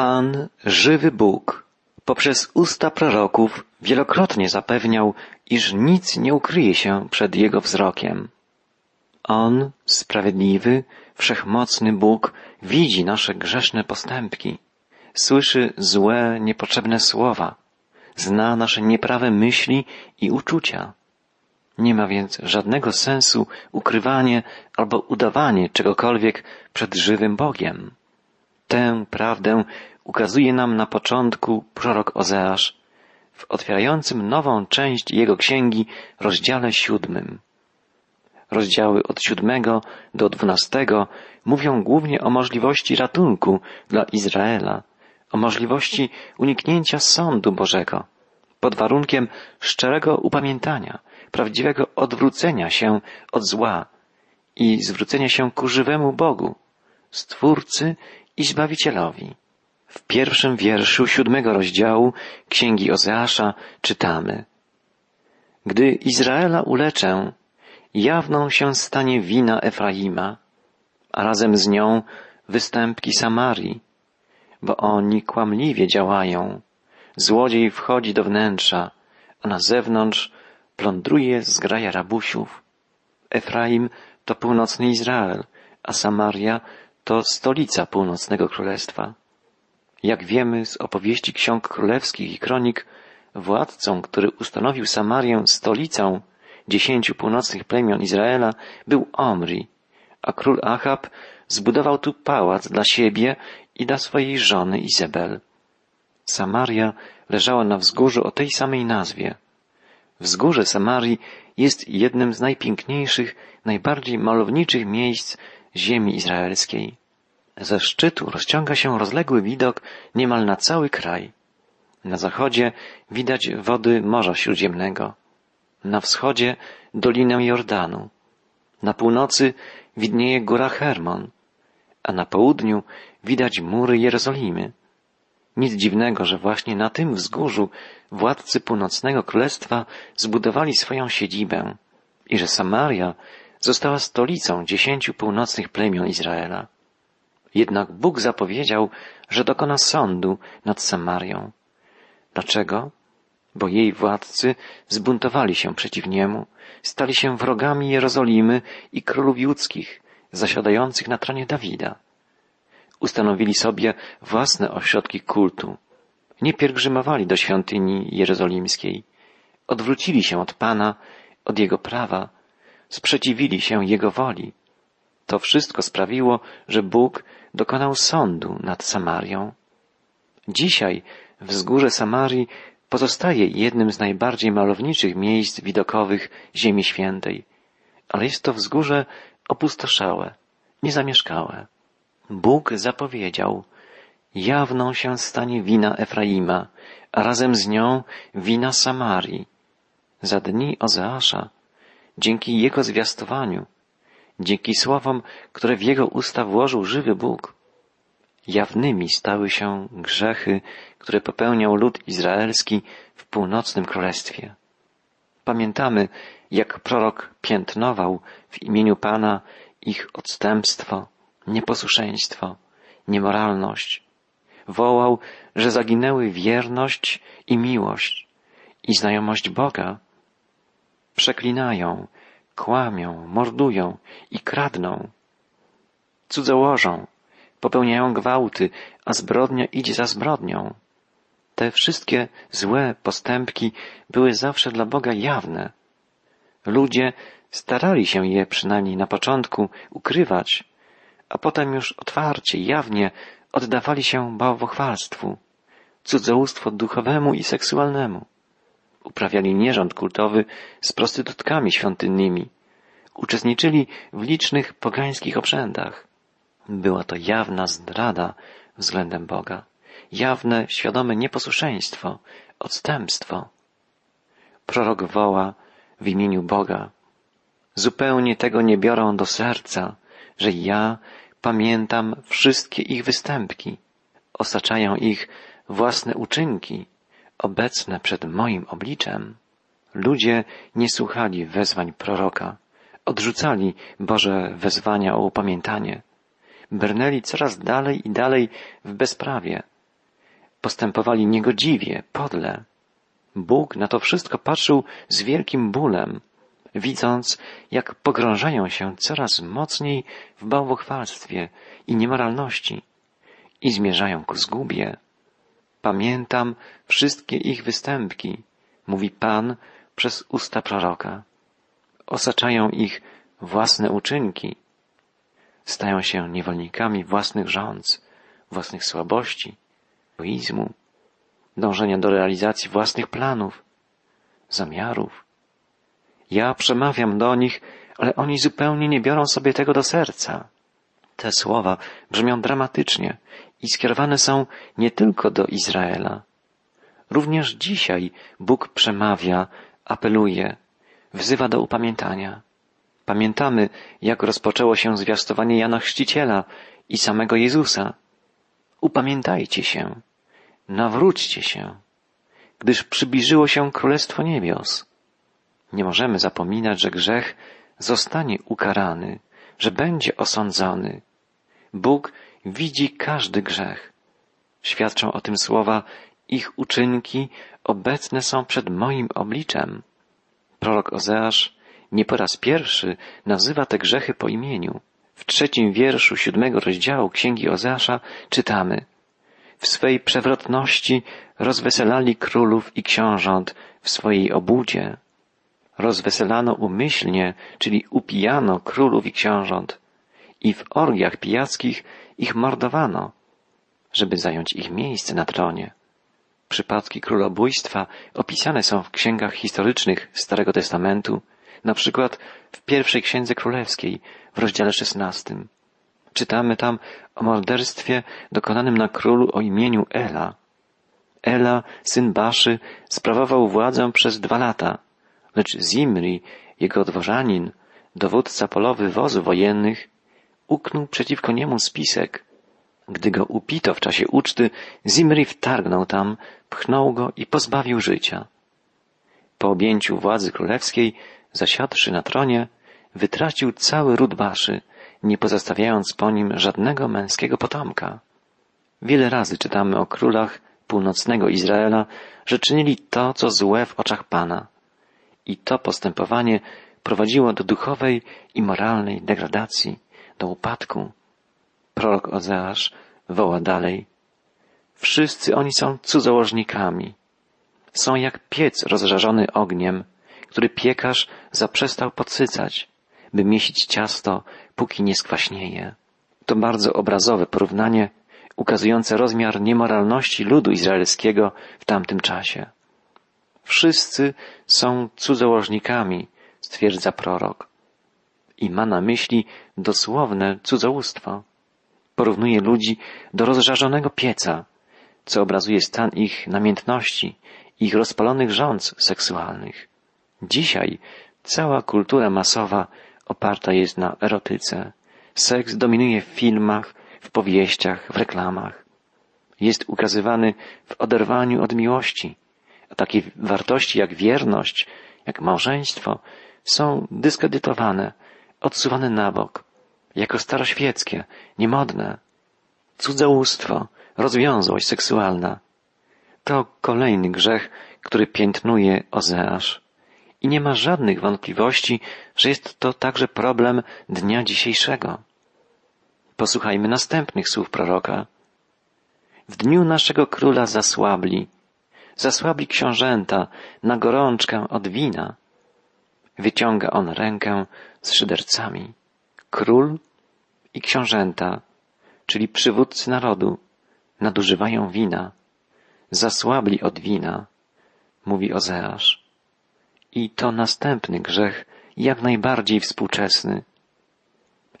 Pan, żywy Bóg, poprzez usta proroków wielokrotnie zapewniał, iż nic nie ukryje się przed Jego wzrokiem. On, sprawiedliwy, wszechmocny Bóg, widzi nasze grzeszne postępki, słyszy złe, niepotrzebne słowa, zna nasze nieprawe myśli i uczucia. Nie ma więc żadnego sensu ukrywanie albo udawanie czegokolwiek przed żywym Bogiem. Tę prawdę ukazuje nam na początku prorok Ozeasz w otwierającym nową część jego księgi rozdziale siódmym. Rozdziały od siódmego do dwunastego mówią głównie o możliwości ratunku dla Izraela, o możliwości uniknięcia sądu Bożego, pod warunkiem szczerego upamiętania, prawdziwego odwrócenia się od zła i zwrócenia się ku żywemu Bogu, Stwórcy i Zbawicielowi. W pierwszym wierszu siódmego rozdziału Księgi Ozeasza czytamy Gdy Izraela uleczę, jawną się stanie wina Efraima, a razem z nią występki Samarii, bo oni kłamliwie działają. Złodziej wchodzi do wnętrza, a na zewnątrz plądruje zgraja rabusiów. Efraim to północny Izrael, a Samaria to stolica północnego królestwa. Jak wiemy z opowieści ksiąg królewskich i kronik, władcą, który ustanowił Samarię stolicą dziesięciu północnych plemion Izraela, był Omri, a król Achab zbudował tu pałac dla siebie i dla swojej żony Izabel. Samaria leżała na wzgórzu o tej samej nazwie. Wzgórze Samarii jest jednym z najpiękniejszych, najbardziej malowniczych miejsc ziemi izraelskiej. Ze szczytu rozciąga się rozległy widok niemal na cały kraj. Na zachodzie widać wody Morza Śródziemnego, na wschodzie Dolinę Jordanu, na północy widnieje góra Hermon, a na południu widać mury Jerozolimy. Nic dziwnego, że właśnie na tym wzgórzu władcy północnego królestwa zbudowali swoją siedzibę i że Samaria została stolicą dziesięciu północnych plemion Izraela. Jednak Bóg zapowiedział, że dokona sądu nad Samarią. Dlaczego? Bo jej władcy zbuntowali się przeciw niemu, stali się wrogami Jerozolimy i królów judzkich, zasiadających na tronie Dawida. Ustanowili sobie własne ośrodki kultu. Nie pielgrzymowali do świątyni jerozolimskiej. Odwrócili się od Pana, od Jego prawa, sprzeciwili się Jego woli. To wszystko sprawiło, że Bóg dokonał sądu nad Samarią. Dzisiaj wzgórze Samarii pozostaje jednym z najbardziej malowniczych miejsc widokowych Ziemi Świętej, ale jest to wzgórze opustoszałe, niezamieszkałe. Bóg zapowiedział, jawną się stanie wina Efraima, a razem z nią wina Samarii. Za dni Ozeasza, dzięki jego zwiastowaniu, dzięki słowom, które w jego usta włożył żywy Bóg, jawnymi stały się grzechy, które popełniał lud izraelski w północnym królestwie. Pamiętamy, jak prorok piętnował w imieniu Pana ich odstępstwo, nieposłuszeństwo, niemoralność. Wołał, że zaginęły wierność i miłość i znajomość Boga. Przeklinają, kłamią, mordują i kradną. Cudzołożą, popełniają gwałty, a zbrodnia idzie za zbrodnią. Te wszystkie złe postępki były zawsze dla Boga jawne. Ludzie starali się je przynajmniej na początku ukrywać, a potem już otwarcie, jawnie oddawali się bałwochwalstwu, cudzołóstwo duchowemu i seksualnemu. Uprawiali nierząd kultowy z prostytutkami świątynnymi. Uczestniczyli w licznych pogańskich obrzędach. Była to jawna zdrada względem Boga, jawne, świadome nieposłuszeństwo, odstępstwo. Prorok woła w imieniu Boga. Zupełnie tego nie biorą do serca, że ja pamiętam wszystkie ich występki, osaczają ich własne uczynki, obecne przed moim obliczem. Ludzie nie słuchali wezwań proroka, odrzucali Boże wezwania o upamiętanie, brnęli coraz dalej i dalej w bezprawie, Postępowali niegodziwie, podle. Bóg na to wszystko patrzył z wielkim bólem, widząc, jak pogrążają się coraz mocniej w bałwochwalstwie i niemoralności i zmierzają ku zgubie. Pamiętam wszystkie ich występki, mówi Pan przez usta proroka. Osaczają ich własne uczynki. Stają się niewolnikami własnych rządz, własnych słabości, egoizmu, dążenia do realizacji własnych planów, zamiarów. Ja przemawiam do nich, ale oni zupełnie nie biorą sobie tego do serca. Te słowa brzmią dramatycznie i skierowane są nie tylko do Izraela. Również dzisiaj Bóg przemawia, apeluje, wzywa do upamiętania. Pamiętamy, jak rozpoczęło się zwiastowanie Jana Chrzciciela i samego Jezusa. Upamiętajcie się, nawróćcie się, gdyż przybliżyło się Królestwo Niebios. Nie możemy zapominać, że grzech zostanie ukarany, że będzie osądzony. Bóg widzi każdy grzech. Świadczą o tym słowa, ich uczynki obecne są przed moim obliczem. Prorok Ozeasz nie po raz pierwszy nazywa te grzechy po imieniu. W trzecim wierszu siódmego rozdziału Księgi Ozeasza czytamy W swej przewrotności rozweselali królów i książąt w swojej obudzie. Rozweselano umyślnie, czyli upijano królów i książąt i w orgiach pijackich ich mordowano, żeby zająć ich miejsce na tronie. Przypadki królobójstwa opisane są w księgach historycznych Starego Testamentu, na przykład w pierwszej księdze królewskiej w rozdziale szesnastym. Czytamy tam o morderstwie dokonanym na królu o imieniu Ela. Ela, syn Baszy, sprawował władzę przez dwa lata, lecz Zimri, jego dworzanin, dowódca polowy wozów wojennych, uknął przeciwko niemu spisek. Gdy go upito w czasie uczty, Zimri wtargnął tam, pchnął go i pozbawił życia. Po objęciu władzy królewskiej, zasiadszy na tronie, wytracił cały ród Baszy, nie pozostawiając po nim żadnego męskiego potomka. Wiele razy czytamy o królach północnego Izraela, że czynili to, co złe w oczach Pana. I to postępowanie prowadziło do duchowej i moralnej degradacji do upadku. Prorok Ozeasz woła dalej. Wszyscy oni są cudzołożnikami. Są jak piec rozżarzony ogniem, który piekarz zaprzestał podsycać, by mieścić ciasto, póki nie skwaśnieje. To bardzo obrazowe porównanie ukazujące rozmiar niemoralności ludu izraelskiego w tamtym czasie. Wszyscy są cudzołożnikami, stwierdza prorok i ma na myśli dosłowne cudzołóstwo. Porównuje ludzi do rozżarzonego pieca, co obrazuje stan ich namiętności, ich rozpalonych rządz seksualnych. Dzisiaj cała kultura masowa oparta jest na erotyce. Seks dominuje w filmach, w powieściach, w reklamach. Jest ukazywany w oderwaniu od miłości. A takie wartości jak wierność, jak małżeństwo są dyskredytowane, odsuwane na bok, jako staroświeckie, niemodne. Cudzołóstwo, rozwiązłość seksualna. To kolejny grzech, który piętnuje Ozeasz. I nie ma żadnych wątpliwości, że jest to także problem dnia dzisiejszego. Posłuchajmy następnych słów proroka. W dniu naszego króla zasłabli, zasłabli książęta na gorączkę od wina. Wyciąga on rękę z szydercami. Król i książęta, czyli przywódcy narodu, nadużywają wina, zasłabli od wina, mówi Ozeasz. I to następny grzech, jak najbardziej współczesny.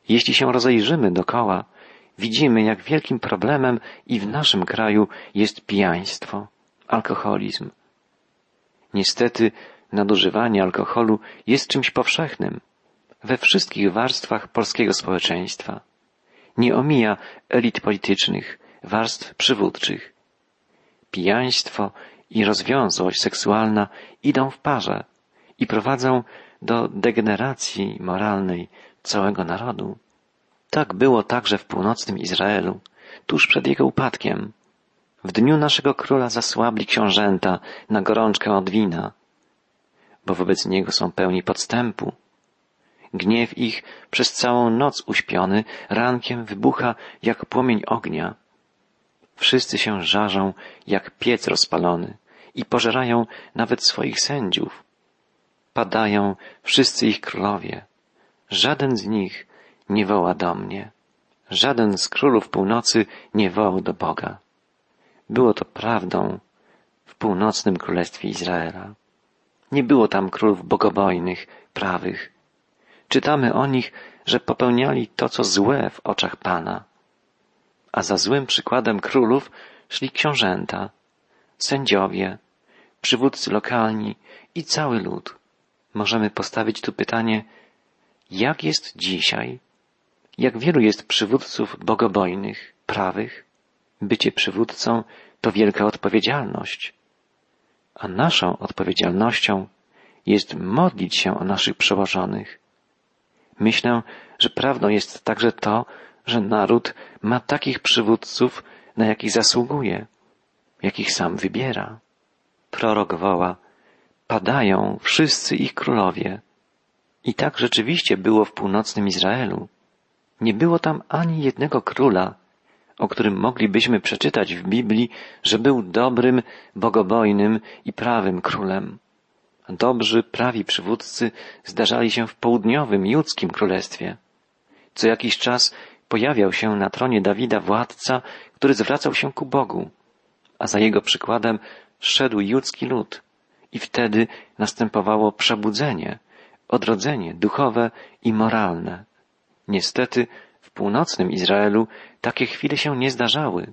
Jeśli się rozejrzymy dokoła, widzimy, jak wielkim problemem i w naszym kraju jest pijaństwo, alkoholizm. Niestety nadużywanie alkoholu jest czymś powszechnym we wszystkich warstwach polskiego społeczeństwa. Nie omija elit politycznych, warstw przywódczych. Pijaństwo i rozwiązłość seksualna idą w parze i prowadzą do degeneracji moralnej całego narodu. Tak było także w północnym Izraelu, tuż przed jego upadkiem. W dniu naszego króla zasłabli książęta na gorączkę od wina, bo wobec niego są pełni podstępu. Gniew ich przez całą noc uśpiony rankiem wybucha jak płomień ognia. Wszyscy się żarzą jak piec rozpalony i pożerają nawet swoich sędziów. Padają wszyscy ich królowie. Żaden z nich nie woła do mnie. Żaden z królów północy nie wołał do Boga. Było to prawdą w północnym królestwie Izraela. Nie było tam królów bogobojnych, prawych. Czytamy o nich, że popełniali to, co złe w oczach Pana. A za złym przykładem królów szli książęta, sędziowie, przywódcy lokalni i cały lud. Możemy postawić tu pytanie, jak jest dzisiaj? Jak wielu jest przywódców bogobojnych, prawych? Bycie przywódcą to wielka odpowiedzialność. A naszą odpowiedzialnością jest modlić się o naszych przełożonych. Myślę, że prawdą jest także to, że naród ma takich przywódców, na jakich zasługuje, jakich sam wybiera. Prorok woła, padają wszyscy ich królowie. I tak rzeczywiście było w północnym Izraelu. Nie było tam ani jednego króla, o którym moglibyśmy przeczytać w Biblii, że był dobrym, bogobojnym i prawym królem. Dobrzy, prawi przywódcy zdarzali się w południowym, judzkim królestwie. Co jakiś czas pojawiał się na tronie Dawida władca, który zwracał się ku Bogu, a za jego przykładem szedł judzki lud. I wtedy następowało przebudzenie, odrodzenie duchowe i moralne. Niestety w północnym Izraelu takie chwile się nie zdarzały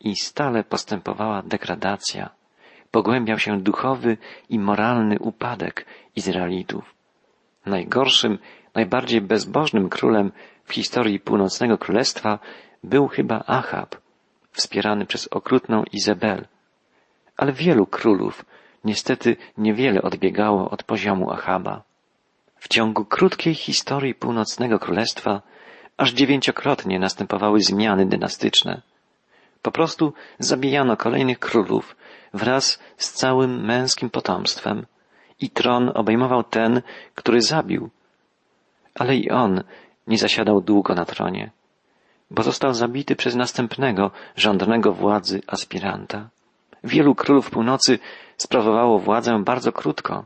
i stale postępowała degradacja. Pogłębiał się duchowy i moralny upadek Izraelitów. Najgorszym, najbardziej bezbożnym królem w historii północnego królestwa był chyba Achab, wspierany przez okrutną Izabel. Ale wielu królów niestety niewiele odbiegało od poziomu Achaba. W ciągu krótkiej historii północnego królestwa aż dziewięciokrotnie następowały zmiany dynastyczne. Po prostu zabijano kolejnych królów wraz z całym męskim potomstwem i tron obejmował ten, który zabił. Ale i on nie zasiadał długo na tronie, bo został zabity przez następnego żądnego władzy aspiranta. Wielu królów północy sprawowało władzę bardzo krótko.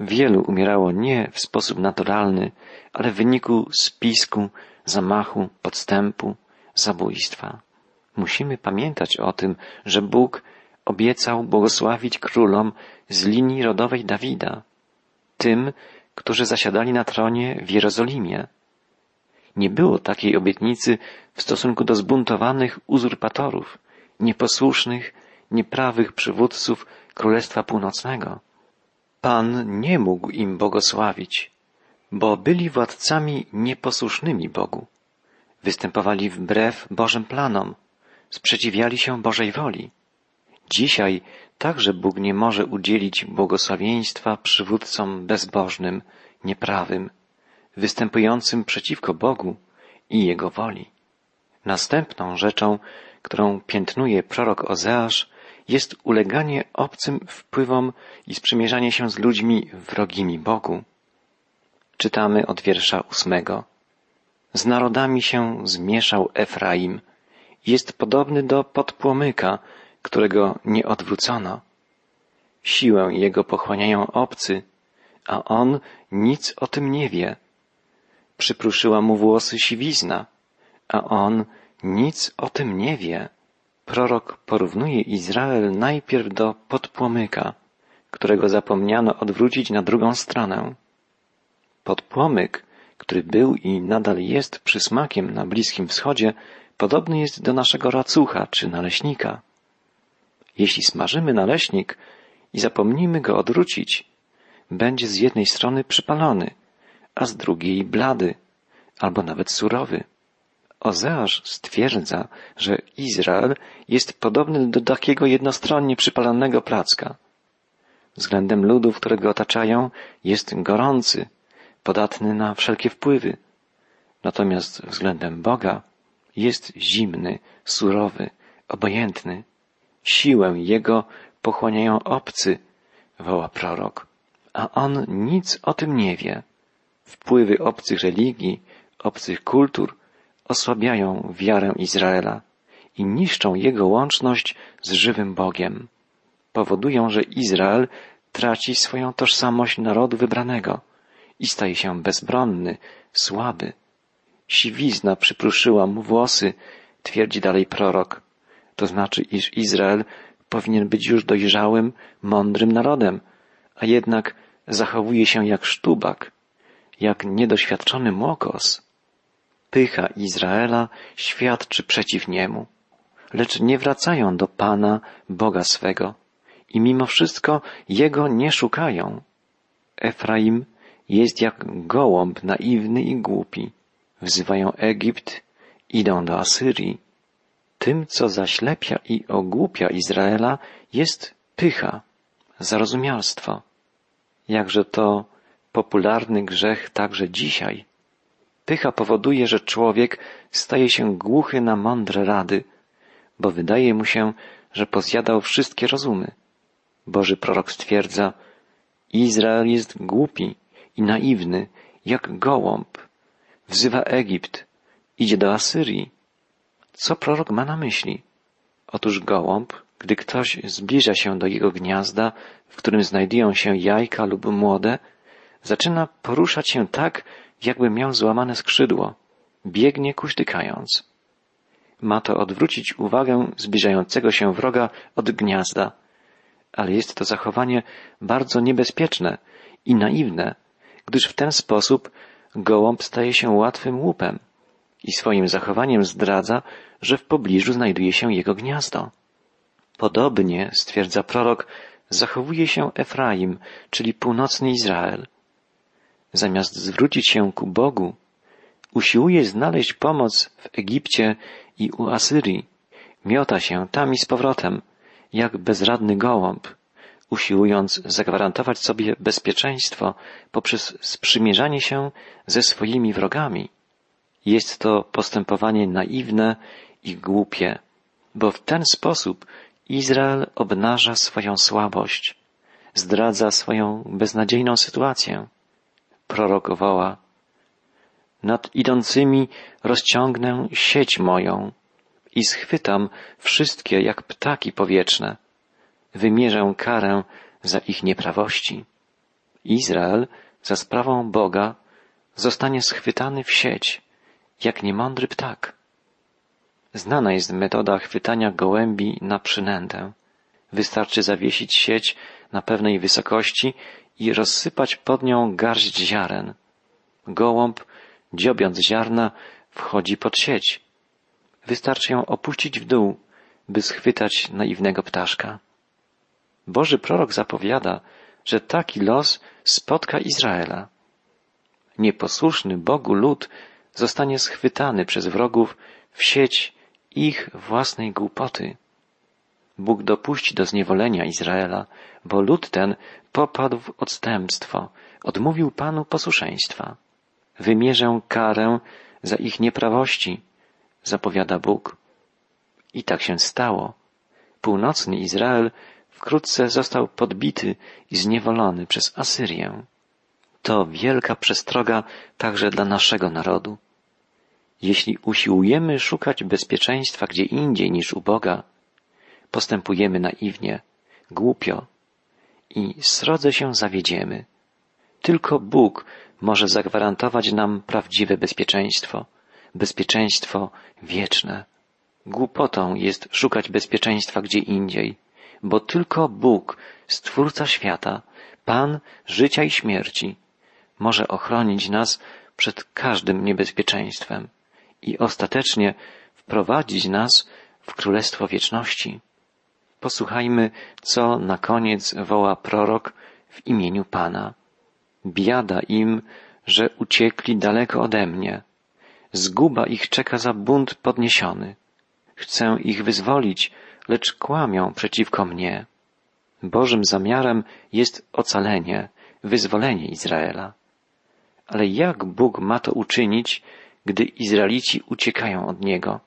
Wielu umierało nie w sposób naturalny, ale w wyniku spisku, zamachu, podstępu, zabójstwa. Musimy pamiętać o tym, że Bóg obiecał błogosławić królom z linii rodowej Dawida, tym, którzy zasiadali na tronie w Jerozolimie. Nie było takiej obietnicy w stosunku do zbuntowanych uzurpatorów, nieposłusznych, nieprawych przywódców Królestwa Północnego. Pan nie mógł im błogosławić, bo byli władcami nieposłusznymi Bogu. Występowali wbrew Bożym planom, sprzeciwiali się Bożej woli. Dzisiaj także Bóg nie może udzielić błogosławieństwa przywódcom bezbożnym, nieprawym, występującym przeciwko Bogu i Jego woli. Następną rzeczą, którą piętnuje prorok Ozeasz, jest uleganie obcym wpływom i sprzymierzanie się z ludźmi wrogimi Bogu. Czytamy od wiersza ósmego. Z narodami się zmieszał Efraim. Jest podobny do podpłomyka, którego nie odwrócono. Siłę jego pochłaniają obcy, a on nic o tym nie wie. Przypruszyła mu włosy siwizna, a on nic o tym nie wie. Prorok porównuje Izrael najpierw do podpłomyka, którego zapomniano odwrócić na drugą stronę. Podpłomyk, który był i nadal jest przysmakiem na Bliskim Wschodzie, podobny jest do naszego racucha czy naleśnika. Jeśli smażymy naleśnik i zapomnimy go odwrócić, będzie z jednej strony przypalony, a z drugiej blady, albo nawet surowy. Ozeasz stwierdza, że Izrael jest podobny do takiego jednostronnie przypalonego placka. Względem ludów, które go otaczają, jest gorący, podatny na wszelkie wpływy. Natomiast względem Boga jest zimny, surowy, obojętny. Siłę Jego pochłaniają obcy, woła prorok, a on nic o tym nie wie. Wpływy obcych religii, obcych kultur osłabiają wiarę Izraela i niszczą jego łączność z żywym Bogiem. Powodują, że Izrael traci swoją tożsamość narodu wybranego i staje się bezbronny, słaby. Siwizna przypruszyła mu włosy, twierdzi dalej prorok. To znaczy, iż Izrael powinien być już dojrzałym, mądrym narodem, a jednak zachowuje się jak sztubak, jak niedoświadczony młokos. Pycha Izraela świadczy przeciw niemu, lecz nie wracają do Pana, Boga swego i mimo wszystko Jego nie szukają. Efraim jest jak gołąb naiwny i głupi. Wzywają Egipt, idą do Asyrii. Tym, co zaślepia i ogłupia Izraela, jest pycha, zarozumialstwo. Jakże to popularny grzech także dzisiaj. Pycha powoduje, że człowiek staje się głuchy na mądre rady, bo wydaje mu się, że pozjadał wszystkie rozumy. Boży prorok stwierdza, Izrael jest głupi i naiwny, jak gołąb. Wzywa Egipt, idzie do Asyrii. Co prorok ma na myśli? Otóż gołąb, gdy ktoś zbliża się do jego gniazda, w którym znajdują się jajka lub młode, zaczyna poruszać się tak, jakby miał złamane skrzydło. Biegnie kuśtykając. Ma to odwrócić uwagę zbliżającego się wroga od gniazda, ale jest to zachowanie bardzo niebezpieczne i naiwne, gdyż w ten sposób gołąb staje się łatwym łupem i swoim zachowaniem zdradza, że w pobliżu znajduje się jego gniazdo. Podobnie, stwierdza prorok, zachowuje się Efraim, czyli północny Izrael. Zamiast zwrócić się ku Bogu, usiłuje znaleźć pomoc w Egipcie i u Asyrii. Miota się tam i z powrotem, jak bezradny gołąb, usiłując zagwarantować sobie bezpieczeństwo poprzez sprzymierzanie się ze swoimi wrogami. Jest to postępowanie naiwne i głupie, bo w ten sposób Izrael obnaża swoją słabość, zdradza swoją beznadziejną sytuację. Prorok woła, nad idącymi rozciągnę sieć moją i schwytam wszystkie jak ptaki powietrzne. Wymierzę karę za ich nieprawości. Izrael za sprawą Boga zostanie schwytany w sieć, jak niemądry ptak. Znana jest metoda chwytania gołębi na przynętę. Wystarczy zawiesić sieć na pewnej wysokości i rozsypać pod nią garść ziaren. Gołąb, dziobiąc ziarna, wchodzi pod sieć. Wystarczy ją opuścić w dół, by schwytać naiwnego ptaszka. Boży prorok zapowiada, że taki los spotka Izraela. Nieposłuszny Bogu lud zostanie schwytany przez wrogów w sieć ich własnej głupoty. Bóg dopuści do zniewolenia Izraela, bo lud ten popadł w odstępstwo, odmówił Panu posłuszeństwa. Wymierzę karę za ich nieprawości, zapowiada Bóg. I tak się stało. Północny Izrael wkrótce został podbity i zniewolony przez Asyrię. To wielka przestroga także dla naszego narodu. Jeśli usiłujemy szukać bezpieczeństwa gdzie indziej niż u Boga, postępujemy naiwnie, głupio i srodze się zawiedziemy. Tylko Bóg może zagwarantować nam prawdziwe bezpieczeństwo, bezpieczeństwo wieczne. Głupotą jest szukać bezpieczeństwa gdzie indziej, bo tylko Bóg, Stwórca świata, Pan życia i śmierci, może ochronić nas przed każdym niebezpieczeństwem i ostatecznie wprowadzić nas w Królestwo Wieczności. Posłuchajmy, co na koniec woła prorok w imieniu Pana. Biada im, że uciekli daleko ode mnie. Zguba ich czeka za bunt podniesiony. Chcę ich wyzwolić, lecz kłamią przeciwko mnie. Bożym zamiarem jest ocalenie, wyzwolenie Izraela. Ale jak Bóg ma to uczynić, gdy Izraelici uciekają od Niego?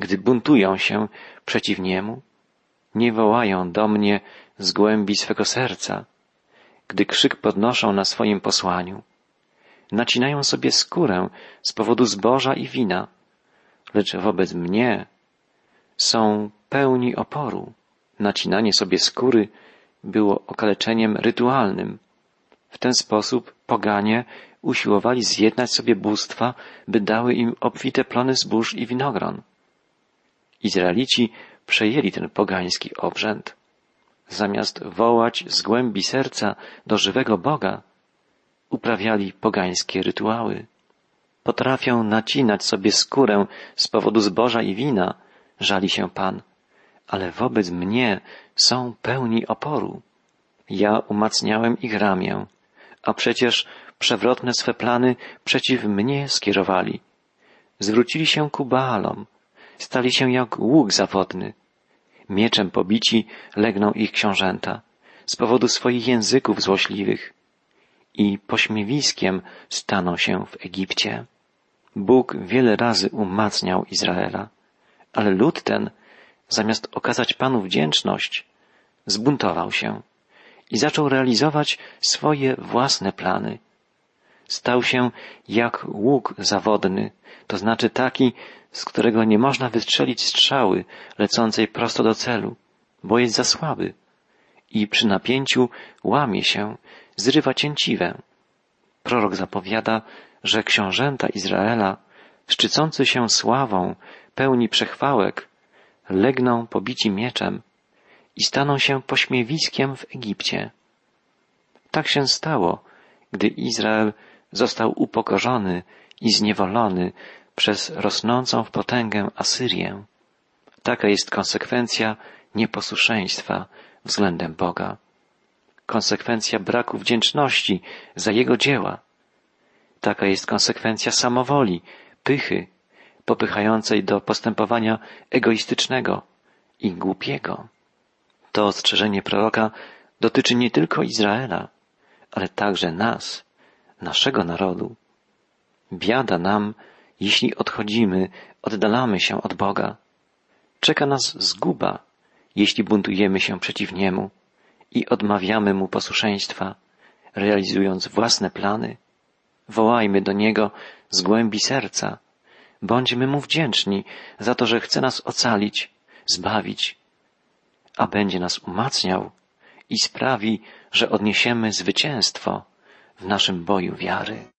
gdy buntują się przeciw Niemu? Nie wołają do mnie z głębi swego serca, gdy krzyk podnoszą na swoim posłaniu. Nacinają sobie skórę z powodu zboża i wina, lecz wobec mnie są pełni oporu. Nacinanie sobie skóry było okaleczeniem rytualnym. W ten sposób poganie usiłowali zjednać sobie bóstwa, by dały im obfite plony zbóż i winogron. Izraelici przejęli ten pogański obrzęd. Zamiast wołać z głębi serca do żywego Boga, uprawiali pogańskie rytuały. Potrafią nacinać sobie skórę z powodu zboża i wina, żali się Pan, ale wobec mnie są pełni oporu. Ja umacniałem ich ramię, a przecież przewrotne swe plany przeciw mnie skierowali. Zwrócili się ku Baalom, stali się jak łuk zawodny. Mieczem pobici legną ich książęta z powodu swoich języków złośliwych i pośmiewiskiem staną się w Egipcie. Bóg wiele razy umacniał Izraela, ale lud ten, zamiast okazać Panu wdzięczność, zbuntował się i zaczął realizować swoje własne plany. Stał się jak łuk zawodny, to znaczy taki, z którego nie można wystrzelić strzały lecącej prosto do celu, bo jest za słaby i przy napięciu łamie się, zrywa cięciwę. Prorok zapowiada, że książęta Izraela, szczycący się sławą, pełni przechwałek, legną pobici mieczem i staną się pośmiewiskiem w Egipcie. Tak się stało, gdy Izrael został upokorzony i zniewolony przez rosnącą w potęgę Asyrię. Taka jest konsekwencja nieposłuszeństwa względem Boga. Konsekwencja braku wdzięczności za Jego dzieła. Taka jest konsekwencja samowoli, pychy, popychającej do postępowania egoistycznego i głupiego. To ostrzeżenie proroka dotyczy nie tylko Izraela, ale także nas, naszego narodu. Biada nam, jeśli odchodzimy, oddalamy się od Boga. Czeka nas zguba, jeśli buntujemy się przeciw Niemu i odmawiamy Mu posłuszeństwa, realizując własne plany. Wołajmy do Niego z głębi serca. Bądźmy Mu wdzięczni za to, że chce nas ocalić, zbawić, a będzie nas umacniał i sprawi, że odniesiemy zwycięstwo w naszym boju wiary.